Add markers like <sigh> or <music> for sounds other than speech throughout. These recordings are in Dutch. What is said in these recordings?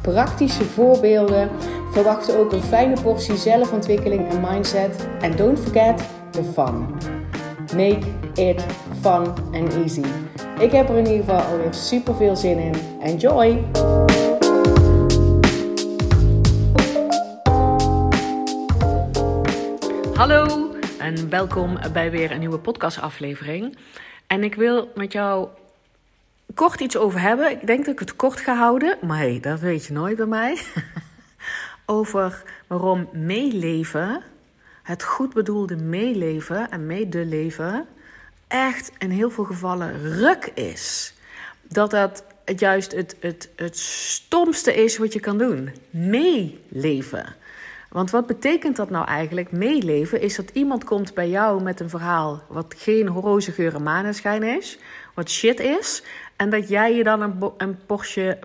praktische voorbeelden. Verwacht ook een fijne portie zelfontwikkeling en mindset. En don't forget the fun. Make it fun and easy. Ik heb er in ieder geval alweer super veel zin in. Enjoy! Hallo en welkom bij weer een nieuwe podcastaflevering. En ik wil met jou kort iets over hebben. Ik denk dat ik het kort ga houden, maar hey, dat weet je nooit bij mij. <laughs> over waarom meeleven, het goed bedoelde meeleven en medeleven, echt in heel veel gevallen ruk is. Dat dat juist het, het, het stomste is wat je kan doen. Meeleven. Want wat betekent dat nou eigenlijk? Meeleven is dat iemand komt bij jou met een verhaal wat geen roze geur en maneschijn is, wat shit is, en dat jij je dan een, een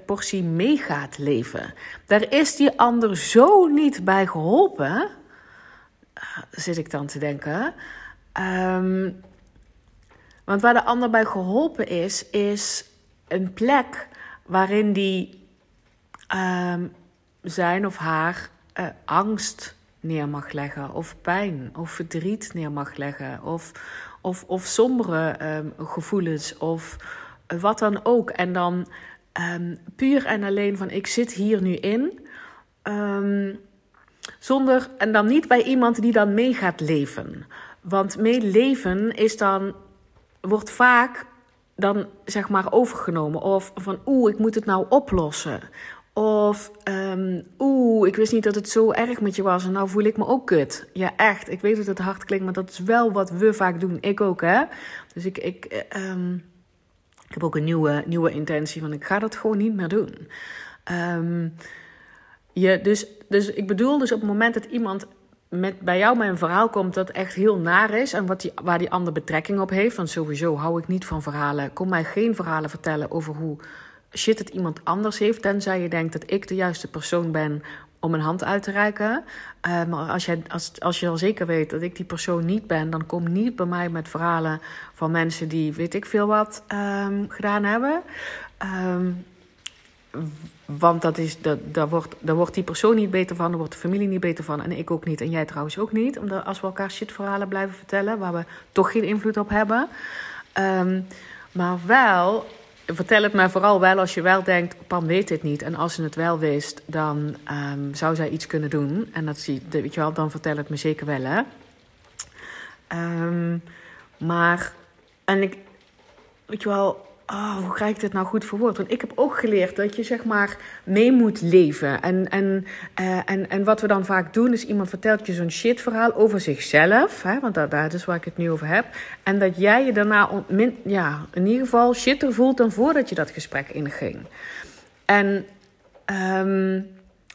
portie, mee gaat leven. Daar is die ander zo niet bij geholpen, uh, zit ik dan te denken. Um, want waar de ander bij geholpen is, is een plek waarin die um, zijn of haar uh, angst neer mag leggen, of pijn, of verdriet neer mag leggen, of, of, of sombere um, gevoelens, of wat dan ook. En dan um, puur en alleen van ik zit hier nu in. Um, zonder, en dan niet bij iemand die dan mee gaat leven. Want meeleven is dan, wordt vaak dan zeg maar overgenomen. Of van oeh, ik moet het nou oplossen. Of um, oeh, ik wist niet dat het zo erg met je was en nou voel ik me ook kut. Ja, echt. Ik weet dat het hard klinkt, maar dat is wel wat we vaak doen. Ik ook, hè. Dus ik, ik, um, ik heb ook een nieuwe, nieuwe intentie van ik ga dat gewoon niet meer doen. Um, je, dus, dus ik bedoel dus op het moment dat iemand met, bij jou met een verhaal komt dat echt heel naar is en wat die, waar die ander betrekking op heeft. Want sowieso hou ik niet van verhalen. Kom mij geen verhalen vertellen over hoe shit het iemand anders heeft. Tenzij je denkt dat ik de juiste persoon ben om een hand uit te reiken. Uh, maar als, jij, als, als je al zeker weet dat ik die persoon niet ben, dan kom niet bij mij met verhalen van mensen die weet ik veel wat um, gedaan hebben. Um, want dat is, dat, daar, wordt, daar wordt die persoon niet beter van, daar wordt de familie niet beter van en ik ook niet en jij trouwens ook niet. Omdat als we elkaar shitverhalen blijven vertellen waar we toch geen invloed op hebben. Um, maar wel vertel het mij vooral wel als je wel denkt, Pam weet dit niet. En als ze het wel wist, dan um, zou zij iets kunnen doen. En dat zie, weet je wel, dan vertel het me zeker wel, hè. Um, maar, en ik, weet je wel, oh, hoe krijg ik dit nou goed verwoord? Want ik heb ook geleerd dat je zeg maar mee moet leven. En, en, uh, en, en wat we dan vaak doen, is iemand vertelt je zo'n shit verhaal over zichzelf. Hè, want dat, dat is waar ik het nu over heb. En dat jij je daarna min, ja, in ieder geval shitter voelt dan voordat je dat gesprek inging. En um,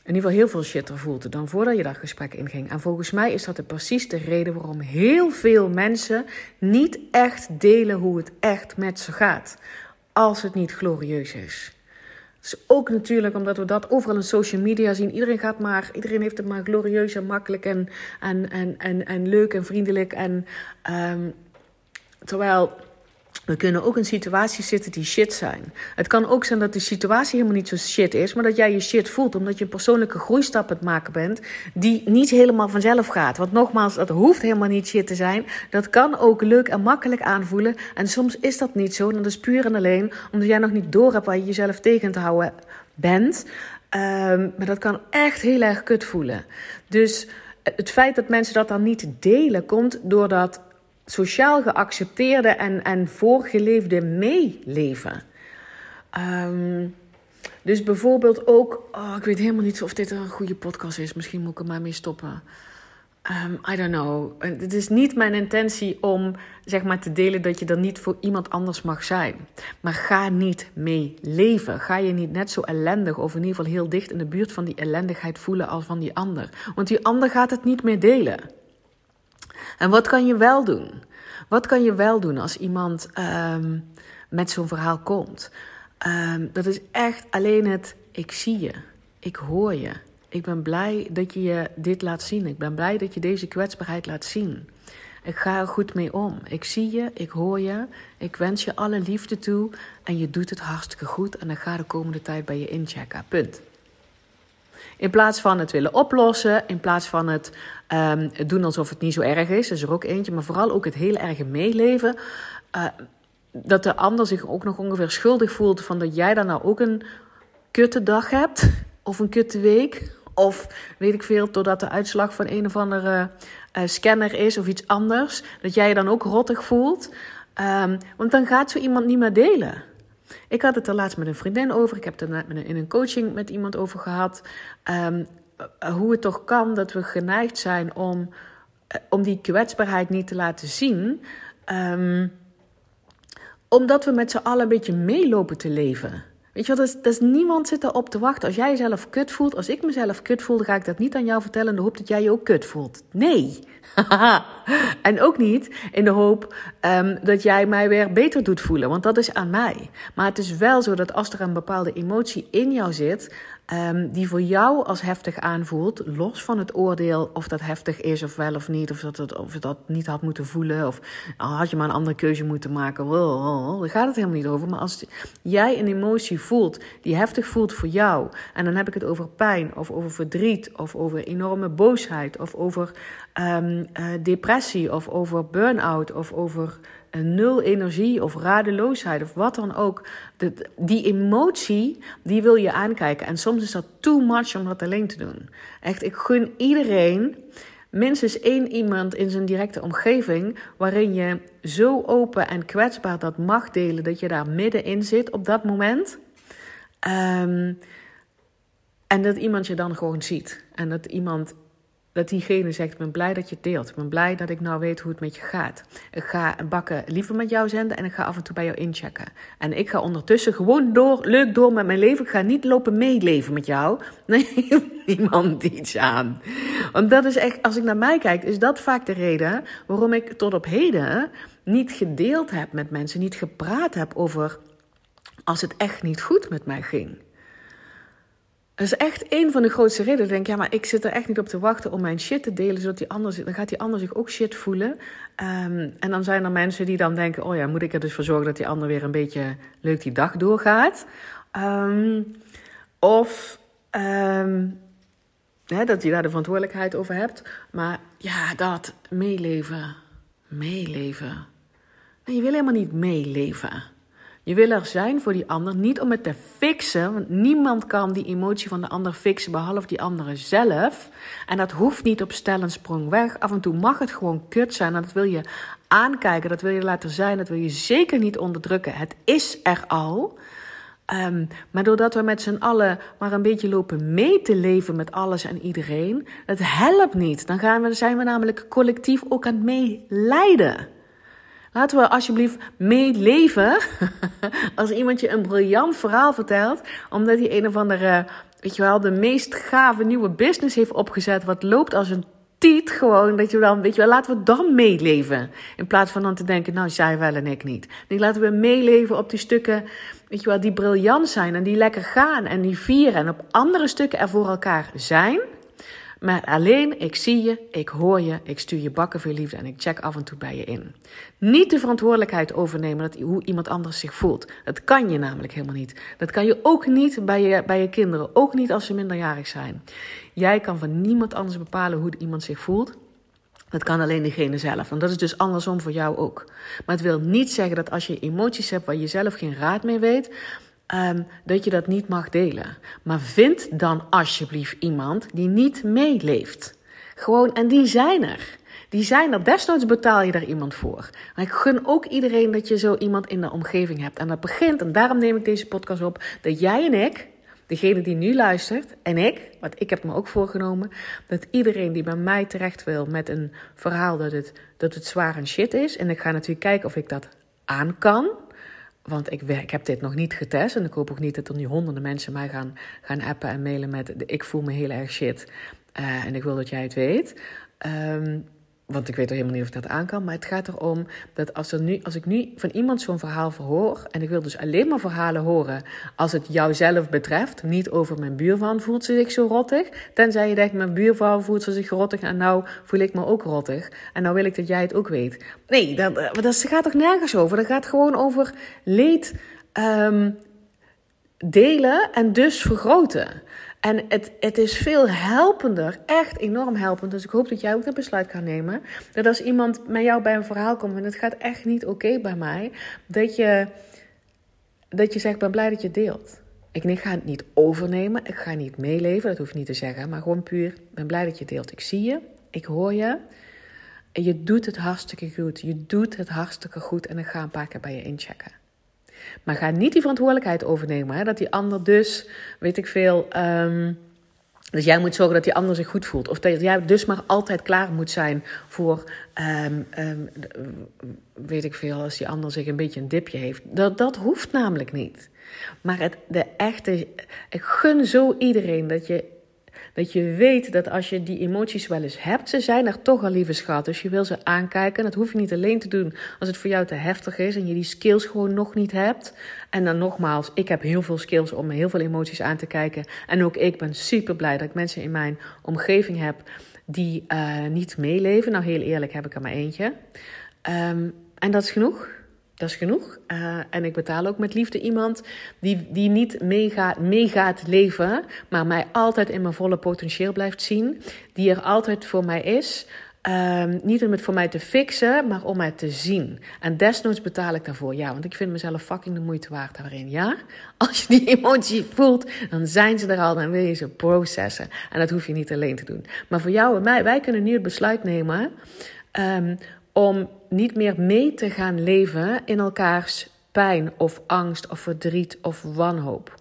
in ieder geval heel veel shitter voelt dan voordat je dat gesprek inging. En volgens mij is dat de precies de reden waarom heel veel mensen niet echt delen hoe het echt met ze gaat. Als het niet glorieus is. is ook natuurlijk omdat we dat overal in social media zien. Iedereen gaat maar, iedereen heeft het maar glorieus en makkelijk en, en, en, en, en leuk en vriendelijk. En um, terwijl we kunnen ook in situaties zitten die shit zijn. Het kan ook zijn dat de situatie helemaal niet zo shit is, maar dat jij je shit voelt omdat je een persoonlijke groeistap aan het maken bent die niet helemaal vanzelf gaat. Want nogmaals, dat hoeft helemaal niet shit te zijn. Dat kan ook leuk en makkelijk aanvoelen. En soms is dat niet zo. Dat is puur en alleen omdat jij nog niet door hebt waar je jezelf tegen te houden bent. Um, maar dat kan echt heel erg kut voelen. Dus het feit dat mensen dat dan niet delen, komt doordat sociaal geaccepteerde en, en voorgeleefde meeleven. Um, dus bijvoorbeeld ook, oh, ik weet helemaal niet of dit een goede podcast is. Misschien moet ik er maar mee stoppen. Um, I don't know. Het is niet mijn intentie om zeg maar te delen dat je er niet voor iemand anders mag zijn. Maar ga niet mee leven. Ga je niet net zo ellendig of in ieder geval heel dicht in de buurt van die ellendigheid voelen als van die ander. Want die ander gaat het niet meer delen. En wat kan je wel doen? Wat kan je wel doen als iemand ehm, met zo'n verhaal komt? Ehm, dat is echt alleen het ik zie je, ik hoor je. Ik ben blij dat je je dit laat zien. Ik ben blij dat je deze kwetsbaarheid laat zien. Ik ga er goed mee om. Ik zie je, ik hoor je. Ik wens je alle liefde toe. En je doet het hartstikke goed. En dan ga de komende tijd bij je inchecken. Punt. In plaats van het willen oplossen, in plaats van het um, doen alsof het niet zo erg is, is er ook eentje, maar vooral ook het heel erg meeleven. Uh, dat de ander zich ook nog ongeveer schuldig voelt van dat jij dan nou ook een kutte dag hebt, of een kutte week, of weet ik veel, totdat de uitslag van een of andere uh, scanner is of iets anders, dat jij je dan ook rottig voelt. Um, want dan gaat zo iemand niet meer delen. Ik had het er laatst met een vriendin over. Ik heb het er in een coaching met iemand over gehad. Um, hoe het toch kan dat we geneigd zijn om, uh, om die kwetsbaarheid niet te laten zien. Um, omdat we met z'n allen een beetje meelopen te leven. Weet je wat, dat is, niemand zit erop te wachten. Als jij jezelf kut voelt, als ik mezelf kut voel, dan ga ik dat niet aan jou vertellen in de hoop dat jij je ook kut voelt. Nee. <laughs> en ook niet in de hoop um, dat jij mij weer beter doet voelen, want dat is aan mij. Maar het is wel zo dat als er een bepaalde emotie in jou zit, um, die voor jou als heftig aanvoelt, los van het oordeel of dat heftig is of wel of niet, of dat het, of dat niet had moeten voelen, of had je maar een andere keuze moeten maken. Daar gaat het helemaal niet over. Maar als jij een emotie voelt die heftig voelt voor jou, en dan heb ik het over pijn, of over verdriet, of over enorme boosheid, of over um, uh, depressie, of over burn-out, of over nul energie of radeloosheid of wat dan ook. die emotie, die wil je aankijken. En soms is dat too much om dat alleen te doen. Echt, ik gun iedereen minstens één iemand in zijn directe omgeving waarin je zo open en kwetsbaar dat mag delen dat je daar middenin zit op dat moment. Um, en dat iemand je dan gewoon ziet. En dat iemand dat diegene zegt: Ik ben blij dat je het deelt. Ik ben blij dat ik nou weet hoe het met je gaat. Ik ga bakken liever met jou zenden en ik ga af en toe bij jou inchecken. En ik ga ondertussen gewoon door, leuk door met mijn leven. Ik ga niet lopen meeleven met jou. <laughs> Nee, niemand iets aan. Want dat is echt, als ik naar mij kijk, is dat vaak de reden waarom ik tot op heden niet gedeeld heb met mensen, niet gepraat heb over als het echt niet goed met mij ging. Dat is echt een van de grootste redenen. Denk, ja, maar ik zit er echt niet op te wachten om mijn shit te delen, zodat die ander, dan gaat die ander zich ook shit voelen. Um, en dan zijn er mensen die dan denken, oh ja, moet ik er dus voor zorgen dat die ander weer een beetje leuk die dag doorgaat. Um, of um, hè, dat je daar de verantwoordelijkheid over hebt. Maar ja, dat meeleven, meeleven. Je wil helemaal niet meeleven. Je wil er zijn voor die ander, niet om het te fixen, want niemand kan die emotie van de ander fixen behalve die andere zelf. En dat hoeft niet op stel en sprong weg. Af en toe mag het gewoon kut zijn en dat wil je aankijken, dat wil je laten zijn, dat wil je zeker niet onderdrukken. Het is er al. Um, maar doordat we met z'n allen maar een beetje lopen mee te leven met alles en iedereen, dat helpt niet. Dan gaan we, zijn we namelijk collectief ook aan het meelijden. Laten we alsjeblieft meeleven <laughs> als iemand je een briljant verhaal vertelt, omdat hij een of andere, weet je wel, de meest gave nieuwe business heeft opgezet, wat loopt als een tiet gewoon, dat je dan, weet je wel, laten we dan meeleven. In plaats van dan te denken, nou, zij wel en ik niet. Nee, laten we meeleven op die stukken, weet je wel, die briljant zijn en die lekker gaan en die vieren en op andere stukken er voor elkaar zijn. Maar alleen, ik zie je, ik hoor je, ik stuur je bakken voor liefde en ik check af en toe bij je in. Niet de verantwoordelijkheid overnemen dat, hoe iemand anders zich voelt. Dat kan je namelijk helemaal niet. Dat kan je ook niet bij je, bij je kinderen, ook niet als ze minderjarig zijn. Jij kan van niemand anders bepalen hoe iemand zich voelt. Dat kan alleen degene zelf. En dat is dus andersom voor jou ook. Maar het wil niet zeggen dat als je emoties hebt waar je zelf geen raad mee weet, um, dat je dat niet mag delen. Maar vind dan alsjeblieft iemand die niet meeleeft. Gewoon, en die zijn er. Die zijn er. Desnoods betaal je daar iemand voor. Maar ik gun ook iedereen dat je zo iemand in de omgeving hebt. En dat begint, en daarom neem ik deze podcast op, dat jij en ik, degene die nu luistert, en ik, want ik heb me ook voorgenomen, dat iedereen die bij mij terecht wil met een verhaal dat het, dat het zwaar en shit is. En ik ga natuurlijk kijken of ik dat aan kan. Want ik, ik heb dit nog niet getest. En ik hoop ook niet dat er nu honderden mensen mij gaan, gaan appen en mailen met... ik voel me heel erg shit uh, en ik wil dat jij het weet. Um, want ik weet er helemaal niet of ik dat aan kan. Maar het gaat erom dat als, er nu, als ik nu van iemand zo'n verhaal verhoor. En ik wil dus alleen maar verhalen horen als het jouzelf betreft. Niet over mijn buurman voelt ze zich zo rottig. Tenzij je denkt, mijn buurvrouw voelt ze zich rottig. En nou voel ik me ook rottig. En nou wil ik dat jij het ook weet. Nee, dat, dat gaat toch nergens over. Dat gaat gewoon over leed um, delen en dus vergroten. En het, het is veel helpender, echt enorm helpend. Dus ik hoop dat jij ook dat besluit kan nemen. Dat als iemand met jou bij een verhaal komt en het gaat echt niet oké bij mij, dat je, dat je zegt: ben blij dat je deelt. Ik ga het niet overnemen, ik ga niet meeleven, dat hoef je niet te zeggen, maar gewoon puur: ben blij dat je deelt. Ik zie je, ik hoor je. En je doet het hartstikke goed. Je doet het hartstikke goed en ik ga een paar keer bij je inchecken. Maar ga niet die verantwoordelijkheid overnemen. Dat die ander dus, weet ik veel. Um, dus jij moet zorgen dat die ander zich goed voelt. Of dat jij dus maar altijd klaar moet zijn voor, um, um, weet ik veel, als die ander zich een beetje een dipje heeft. Dat, dat hoeft namelijk niet. Maar het, de echte, ik gun zo iedereen dat je dat je weet dat als je die emoties wel eens hebt, ze zijn er toch al, lieve schat. Dus je wil ze aankijken. Dat hoef je niet alleen te doen als het voor jou te heftig is en je die skills gewoon nog niet hebt. En dan nogmaals, ik heb heel veel skills om heel veel emoties aan te kijken. En ook ik ben super blij dat ik mensen in mijn omgeving heb die uh, niet meeleven. Nou, heel eerlijk heb ik er maar eentje. Um, en dat is genoeg. Dat is genoeg. Uh, en ik betaal ook met liefde iemand die, die niet meegaat, meegaat leven, maar mij altijd in mijn volle potentieel blijft zien. Die er altijd voor mij is. Um, niet om het voor mij te fixen, maar om mij te zien. En desnoods betaal ik daarvoor. Ja, want ik vind mezelf fucking de moeite waard daarin. Ja? <laughs> Als je die emotie voelt, dan zijn ze er al. Dan wil je ze processen. En dat hoef je niet alleen te doen. Maar voor jou en mij, wij kunnen nu het besluit nemen. Um, om niet meer mee te gaan leven in elkaars pijn of angst of verdriet of wanhoop.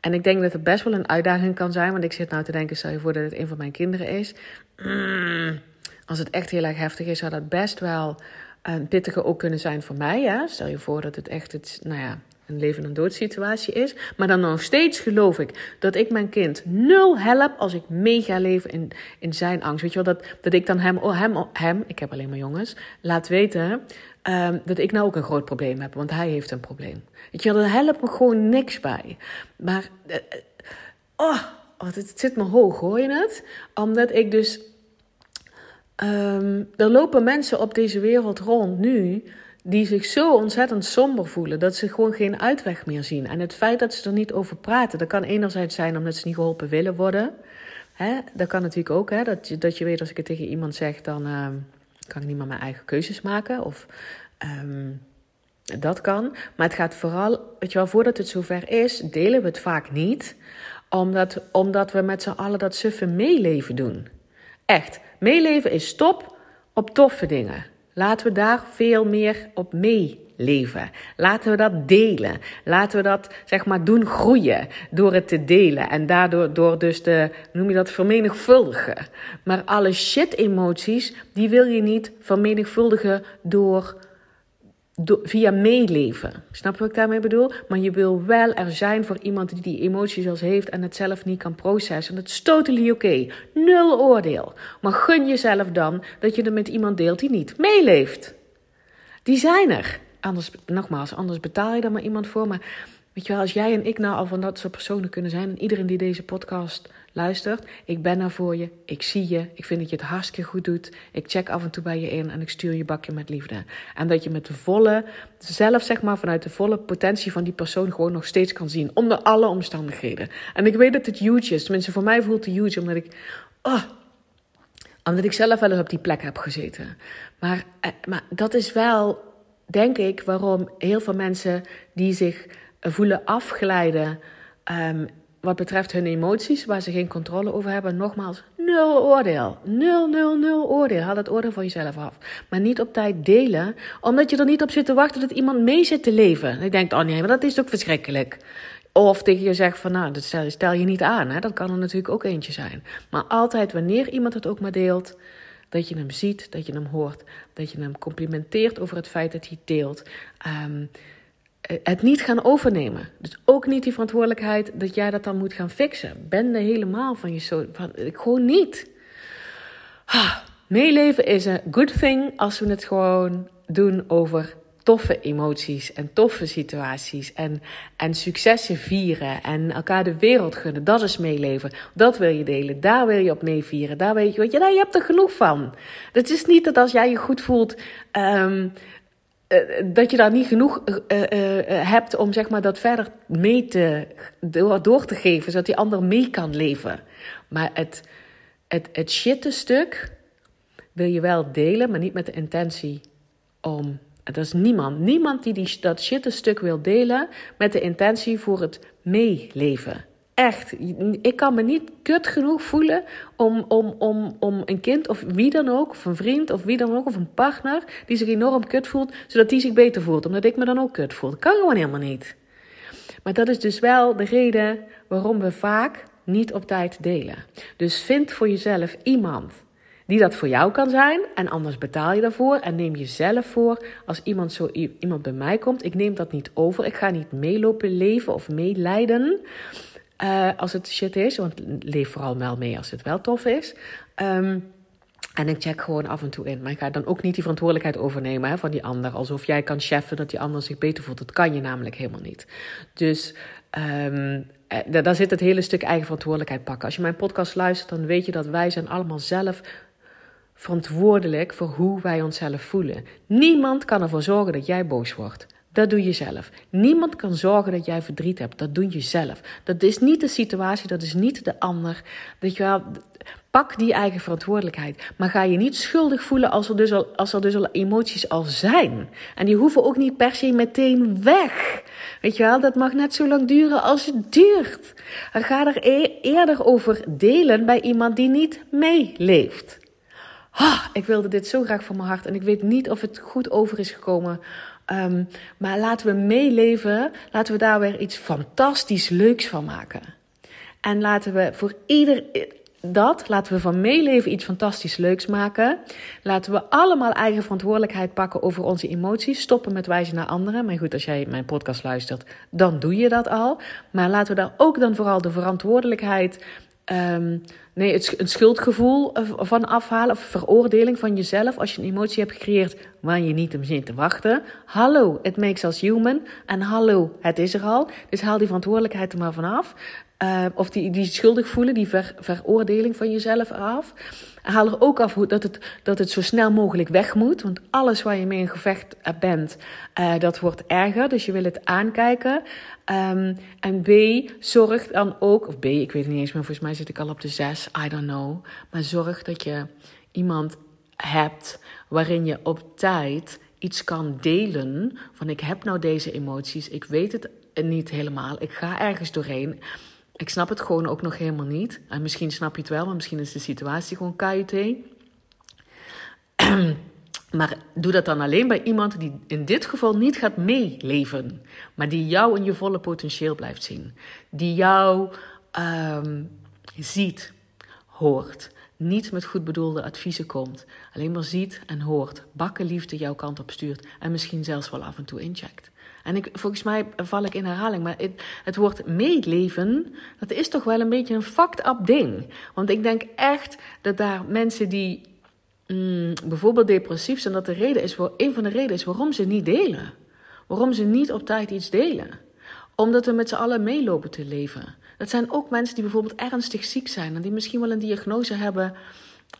En ik denk dat het best wel een uitdaging kan zijn, want ik zit nou te denken, stel je voor dat het een van mijn kinderen is. Mm, als het echt heel erg heftig is, zou dat best wel een pittige ook kunnen zijn voor mij. Hè? Stel je voor dat het echt het, nou ja, een leven- en doodsituatie is. Maar dan nog steeds geloof ik dat ik mijn kind nul help als ik mee ga leven in, in zijn angst. Weet je wel, dat, dat ik dan hem, oh, hem, hem, ik heb alleen maar jongens, laat weten um, dat ik nou ook een groot probleem heb. Want hij heeft een probleem. Weet je wel, daar helpt me gewoon niks bij. Maar, uh, oh, oh het, zit me hoog, hoor je het? Omdat ik dus... Um, er lopen mensen op deze wereld rond nu die zich zo ontzettend somber voelen dat ze gewoon geen uitweg meer zien. En het feit dat ze er niet over praten, dat kan enerzijds zijn omdat ze niet geholpen willen worden. Hè? Dat kan natuurlijk ook, hè? Dat, je, dat je weet als ik het tegen iemand zeg, dan uh, kan ik niet meer mijn eigen keuzes maken. Of um, dat kan. Maar het gaat vooral, weet je wel, voordat het zover is, delen we het vaak niet. Omdat, omdat we met z'n allen dat suffe meeleven doen. Echt, meeleven is stop op toffe dingen. Laten we daar veel meer op meeleven. Laten we dat delen. Laten we dat zeg maar doen groeien door het te delen en daardoor door dus de noem je dat vermenigvuldigen. Maar alle shit emoties die wil je niet vermenigvuldigen door via meeleven. Snap je wat ik daarmee bedoel? Maar je wil wel er zijn voor iemand die die emoties als heeft en het zelf niet kan processen. Dat is totally oké. Nul oordeel. Maar gun jezelf dan dat je er met iemand deelt die niet meeleeft. Die zijn er. Anders, nogmaals, anders betaal je er maar iemand voor. Maar weet je wel, als jij en ik nou al van dat soort personen kunnen zijn en iedereen die deze podcast luistert, ik ben er voor je, ik zie je, ik vind dat je het hartstikke goed doet, ik check af en toe bij je in en ik stuur je bakje met liefde. En dat je met de volle, zelf zeg maar vanuit de volle potentie van die persoon gewoon nog steeds kan zien, onder alle omstandigheden. En ik weet dat het huge is, tenminste voor mij voelt het huge, omdat ik, oh, omdat ik zelf wel eens op die plek heb gezeten. Maar, eh, maar dat is wel, denk ik, waarom heel veel mensen die zich voelen afglijden um, wat betreft hun emoties, waar ze geen controle over hebben, nogmaals, nul oordeel. Nul, nul, nul oordeel. Haal het oordeel van jezelf af. Maar niet op tijd delen, omdat je er niet op zit te wachten dat iemand mee zit te leven. En ik denk, oh nee, maar dat is ook verschrikkelijk. Of tegen je zegt van, nou, dat stel, je niet aan. Hè? Dat kan er natuurlijk ook eentje zijn. Maar altijd wanneer iemand het ook maar deelt, dat je hem ziet, dat je hem hoort, dat je hem complimenteert over het feit dat hij deelt. Um, eh, het niet gaan overnemen. Dus ook niet die verantwoordelijkheid dat jij dat dan moet gaan fixen. Ben helemaal van je zo. Van, gewoon niet. Ah, Meeleven is een good thing als we het gewoon doen over toffe emoties en toffe situaties en, en successen vieren en elkaar de wereld gunnen. Dat is meeleven. Dat wil je delen. Daar wil je op meevieren. Daar weet je, weet je, nee, je hebt er genoeg van. Het is niet dat als jij je goed voelt, um, dat je daar niet genoeg uh, uh, hebt om zeg maar, dat verder mee te, door, te geven, zodat die ander mee kan leven. Maar het, het, het shitte stuk wil je wel delen, maar niet met de intentie om dat is niemand. Niemand die, die dat shitte stuk wil delen met de intentie voor het meeleven. Echt. Ik kan me niet kut genoeg voelen om, om, om, om een kind of wie dan ook, of een vriend of wie dan ook, of een partner die zich enorm kut voelt, zodat die zich beter voelt, omdat ik me dan ook kut voel. Dat kan gewoon helemaal niet. Maar dat is dus wel de reden waarom we vaak niet op tijd delen. Dus vind voor jezelf iemand die dat voor jou kan zijn. En anders betaal je daarvoor en neem jezelf voor. Als iemand, zo, iemand bij mij komt, ik neem dat niet over. Ik ga niet meelopen leven of meelijden. Uh, als het shit is, want leef vooral wel mee als het wel tof is. Um, en ik check gewoon af en toe in. Maar ik ga dan ook niet die verantwoordelijkheid overnemen hè, van die ander. Alsof jij kan cheffen dat die ander zich beter voelt. Dat kan je namelijk helemaal niet. Dus um, daar zit het hele stuk eigen verantwoordelijkheid pakken. Als je mijn podcast luistert, dan weet je dat wij zijn allemaal zelf verantwoordelijk voor hoe wij onszelf voelen. Niemand kan ervoor zorgen dat jij boos wordt. Dat doe je zelf. Niemand kan zorgen dat jij verdriet hebt. Dat doe je zelf. Dat is niet de situatie, dat is niet de ander. Dat je wel, pak die eigen verantwoordelijkheid. Maar ga je niet schuldig voelen als er, dus al, als er dus al emoties al zijn. En die hoeven ook niet per se meteen weg. Weet je wel, dat mag net zo lang duren als het duurt. En ga er e-, eerder over delen bij iemand die niet meeleeft. Ah, ik wilde dit zo graag van mijn hart en ik weet niet of het goed over is gekomen. Um, maar laten we meeleven, laten we daar weer iets fantastisch leuks van maken. En laten we voor ieder dat, laten we van meeleven iets fantastisch leuks maken. Laten we allemaal eigen verantwoordelijkheid pakken over onze emoties. Stoppen met wijzen naar anderen. Maar goed, als jij mijn podcast luistert, dan doe je dat al. Maar laten we daar ook dan vooral de verantwoordelijkheid Um, nee, het, een schuldgevoel van afhalen of veroordeling van jezelf als je een emotie hebt gecreëerd waar je niet om zit te wachten. Hallo, it makes us human. En hallo, het is er al. Dus haal die verantwoordelijkheid er maar vanaf. Uh, of die, die schuldig voelen, die ver, veroordeling van jezelf af. Haal er ook af dat het, dat het zo snel mogelijk weg moet. Want alles waar je mee in gevecht bent, uh, dat wordt erger. Dus je wil het aankijken. Um, en B, zorg dan ook, of B, ik weet het niet eens meer, volgens mij zit ik al op de 6, I don't know. Maar zorg dat je iemand hebt waarin je op tijd iets kan delen. Van ik heb nou deze emoties, ik weet het niet helemaal, ik ga ergens doorheen. Ik snap het gewoon ook nog helemaal niet. En misschien snap je het wel, maar misschien is de situatie gewoon KUT. <clears throat> Maar doe dat dan alleen bij iemand die in dit geval niet gaat meeleven, maar die jou in je volle potentieel blijft zien. Die jou um, ziet, hoort, niet met goed bedoelde adviezen komt, alleen maar ziet en hoort, bakken liefde jouw kant op stuurt en misschien zelfs wel af en toe incheckt. En ik, volgens mij val ik in herhaling, maar het, het woord meeleven, dat is toch wel een beetje een fucked up ding. Want ik denk echt dat daar mensen die mm, bijvoorbeeld depressief zijn, dat de reden is, een van de redenen is waarom ze niet delen. Waarom ze niet op tijd iets delen. Omdat we met z'n allen meelopen te leven. Dat zijn ook mensen die bijvoorbeeld ernstig ziek zijn en die misschien wel een diagnose hebben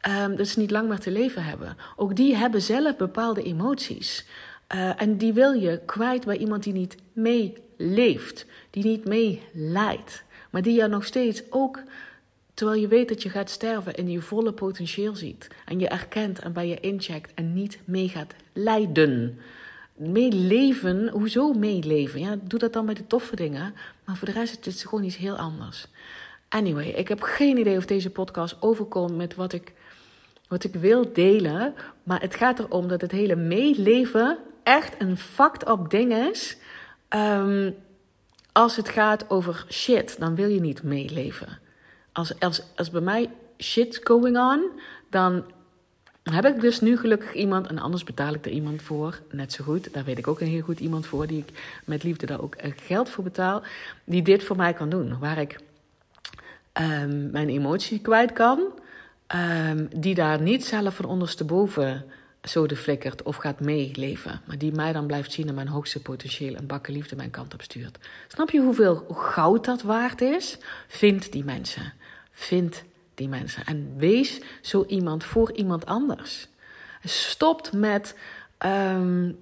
um, dat ze niet lang meer te leven hebben. Ook die hebben zelf bepaalde emoties. Uh, en die wil je kwijt bij iemand die niet meeleeft, die niet meeleidt, maar die je nog steeds ook Terwijl je weet dat je gaat sterven en je volle potentieel ziet. En je erkent en bij je incheckt en niet mee gaat lijden. Meeleven, hoezo meeleven? Ja, doe dat dan bij de toffe dingen. Maar voor de rest is het gewoon iets heel anders. Anyway, ik heb geen idee of deze podcast overkomt met wat ik, wat ik wil delen. Maar het gaat erom dat het hele meeleven echt een fucked up ding is. Um, als het gaat over shit, dan wil je niet meeleven als, als, als bij mij shit going on, dan heb ik dus nu gelukkig iemand, en anders betaal ik er iemand voor, net zo goed. Daar weet ik ook een heel goed iemand voor, die ik met liefde daar ook geld voor betaal, die dit voor mij kan doen. Waar ik um, mijn emotie kwijt kan, ehm, die daar niet zelf van ondersteboven zo de flikkert of gaat meeleven. Maar die mij dan blijft zien en mijn hoogste potentieel en bakken liefde mijn kant op stuurt. Snap je hoeveel goud dat waard is? Vind die mensen. Vind die mensen. En wees zo iemand voor iemand anders. Stopt met, um,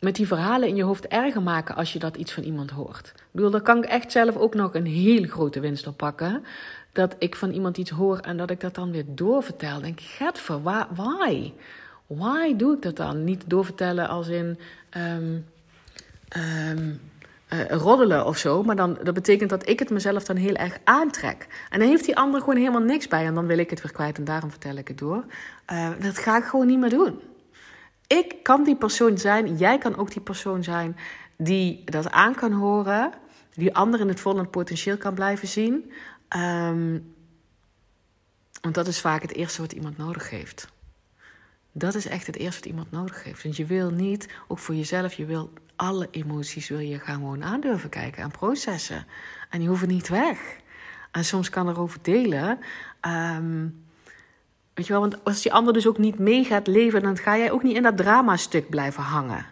met die verhalen in je hoofd erger maken als je dat iets van iemand hoort. Ik bedoel, daar kan ik echt zelf ook nog een heel grote winst op pakken. Dat ik van iemand iets hoor en dat ik dat dan weer doorvertel. Denk ik, voor why? Why doe ik dat dan? Niet doorvertellen als in um, um, uh, roddelen of zo. Maar dan, dat betekent dat ik het mezelf dan heel erg aantrek. En dan heeft die ander gewoon helemaal niks bij. En dan wil ik het weer kwijt en daarom vertel ik het door. Uh, dat ga ik gewoon niet meer doen. Ik kan die persoon zijn. Jij kan ook die persoon zijn die dat aan kan horen. Die ander in het volle potentieel kan blijven zien. Um, want dat is vaak het eerste wat iemand nodig heeft. Dat is echt het eerste wat iemand nodig heeft. Want je wil niet, ook voor jezelf, je wil alle emoties wil je gaan gewoon aandurven kijken en processen. En die hoeven niet weg. En soms kan erover delen. Um, weet je wel, want als die ander dus ook niet mee gaat leven, dan ga jij ook niet in dat drama-stuk blijven hangen.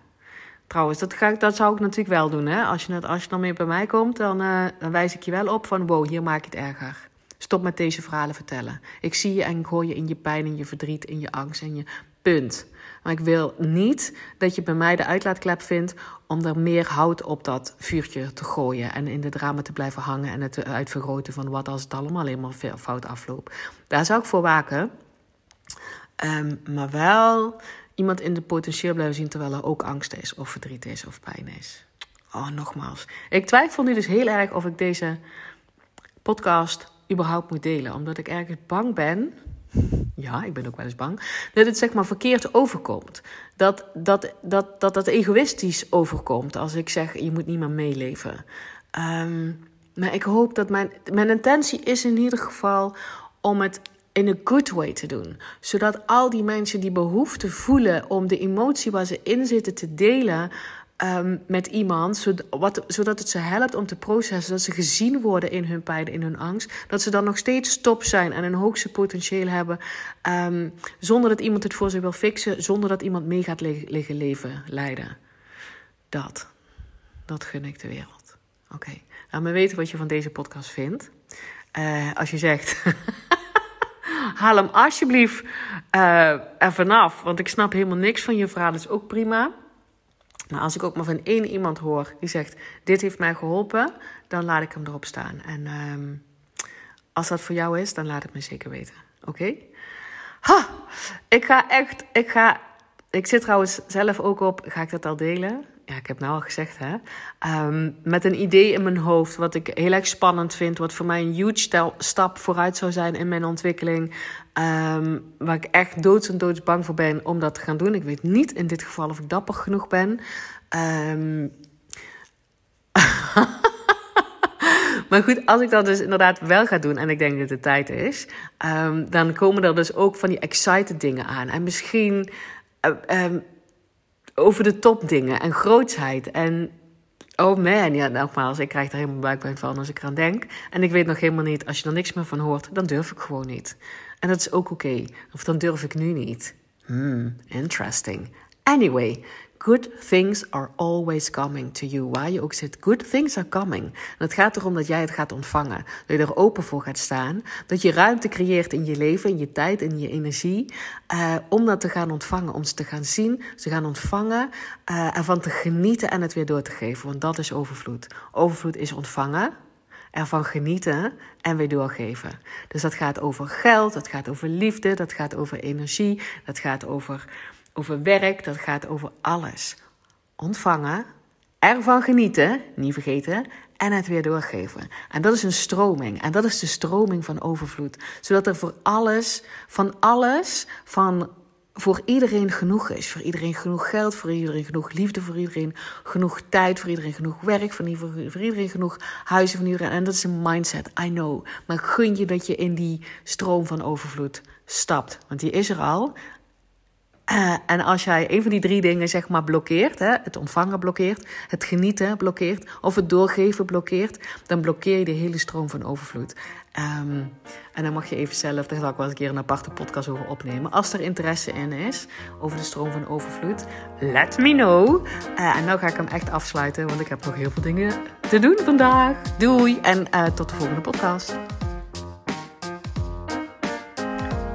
Trouwens, dat, ga dat zou ik natuurlijk wel doen. Hè? Als, je, als je dan mee bij mij komt, dan, uh, dan wijs ik je wel op van... wow, hier maak je het erger. Stop met deze verhalen vertellen. Ik zie je en ik hoor je in je pijn, in je verdriet, in je angst en je Punt. Maar ik wil niet dat je bij mij de uitlaatklep vindt om er meer hout op dat vuurtje te gooien. En in de drama te blijven hangen en het te uitvergroten van wat als het allemaal helemaal fout afloopt. Daar zou ik voor waken. Um, maar wel iemand in de potentieel blijven zien terwijl er ook angst is, of verdriet is, of pijn is. Oh, nogmaals. Ik twijfel nu dus heel erg of ik deze podcast überhaupt moet delen. Omdat ik ergens bang ben ja, ik ben ook wel eens bang, dat het zeg maar verkeerd overkomt. Dat dat, dat, dat, dat egoïstisch overkomt als ik zeg, je moet niet meer meeleven. Um, maar ik hoop dat mijn, mijn intentie is in ieder geval om het in een good way te doen. Zodat al die mensen die behoefte voelen om de emotie waar ze in zitten te delen, um, met iemand, zodat, het ze helpt om te processen, dat ze gezien worden in hun pijn, in hun angst, dat ze dan nog steeds stop zijn en een hoogste potentieel hebben, um, zonder dat iemand het voor ze wil fixen, zonder dat iemand mee gaat liggen leven, leiden. Dat, dat gun ik de wereld. Oké, laat me weten wat je van deze podcast vindt. Uh, als je zegt, <laughs> haal hem alsjeblieft uh, er vanaf, want ik snap helemaal niks van je verhaal, dat is ook prima. Maar als ik ook maar van één iemand hoor die zegt: Dit heeft mij geholpen, dan laat ik hem erop staan. En um, als dat voor jou is, dan laat het me zeker weten. Oké? Ha! Ik ga echt. Ik, ga, ik zit trouwens zelf ook op. Ga ik dat al delen? Ja, ik heb nou al gezegd, hè? Um, met een idee in mijn hoofd, wat ik heel erg spannend vind, wat voor mij een huge stap vooruit zou zijn in mijn ontwikkeling. Um, waar ik echt doods en doods bang voor ben om dat te gaan doen. Ik weet niet in dit geval of ik dapper genoeg ben. Um, <laughs> maar goed, als ik dat dus inderdaad wel ga doen en ik denk dat het tijd is, dan komen er dus ook van die excited dingen aan. En misschien uh, over de top dingen en grootsheid. En oh man, ja, nogmaals, ik krijg er helemaal buikpijn van als ik eraan denk. En ik weet nog helemaal niet, als je er niks meer van hoort, dan durf ik gewoon niet. En dat is ook oké. Of dan durf ik nu niet. Hmm, interesting. Anyway, good things are always coming to you. Waar je ook zit, good things are coming. En het gaat erom dat jij het gaat ontvangen. Dat je er open voor gaat staan. Dat je ruimte creëert in je leven, in je tijd, in je energie. Uh, om dat te gaan ontvangen. Om ze te gaan zien, ze gaan ontvangen. Uh, ervan te genieten en het weer door te geven. Want dat is overvloed. Overvloed is ontvangen ervan genieten en weer doorgeven. Dus dat gaat over geld, dat gaat over liefde, dat gaat over energie, dat gaat over, over werk, dat gaat over alles. Ontvangen, ervan genieten, niet vergeten, en het weer doorgeven. En dat is een stroming. En dat is de stroming van overvloed. Zodat er voor alles, van alles, van voor iedereen genoeg is. Voor iedereen genoeg geld, voor iedereen genoeg liefde, voor iedereen genoeg tijd, voor iedereen genoeg werk, voor, voor iedereen genoeg huizen, van iedereen. En dat is een mindset, I know. Maar gun je dat je in die stroom van overvloed stapt. Want die is er al. Uh, en als jij een van die drie dingen zeg maar blokkeert, hè, het ontvangen blokkeert, het genieten blokkeert of het doorgeven blokkeert, dan blokkeer je de hele stroom van overvloed. Um, En dan mag je even zelf, daar zal ik wel eens een keer een aparte podcast over opnemen. Als er interesse in is over de stroom van overvloed, let me know. Uh, en nou ga ik hem echt afsluiten, want ik heb nog heel veel dingen te doen vandaag. Doei en uh, tot de volgende podcast.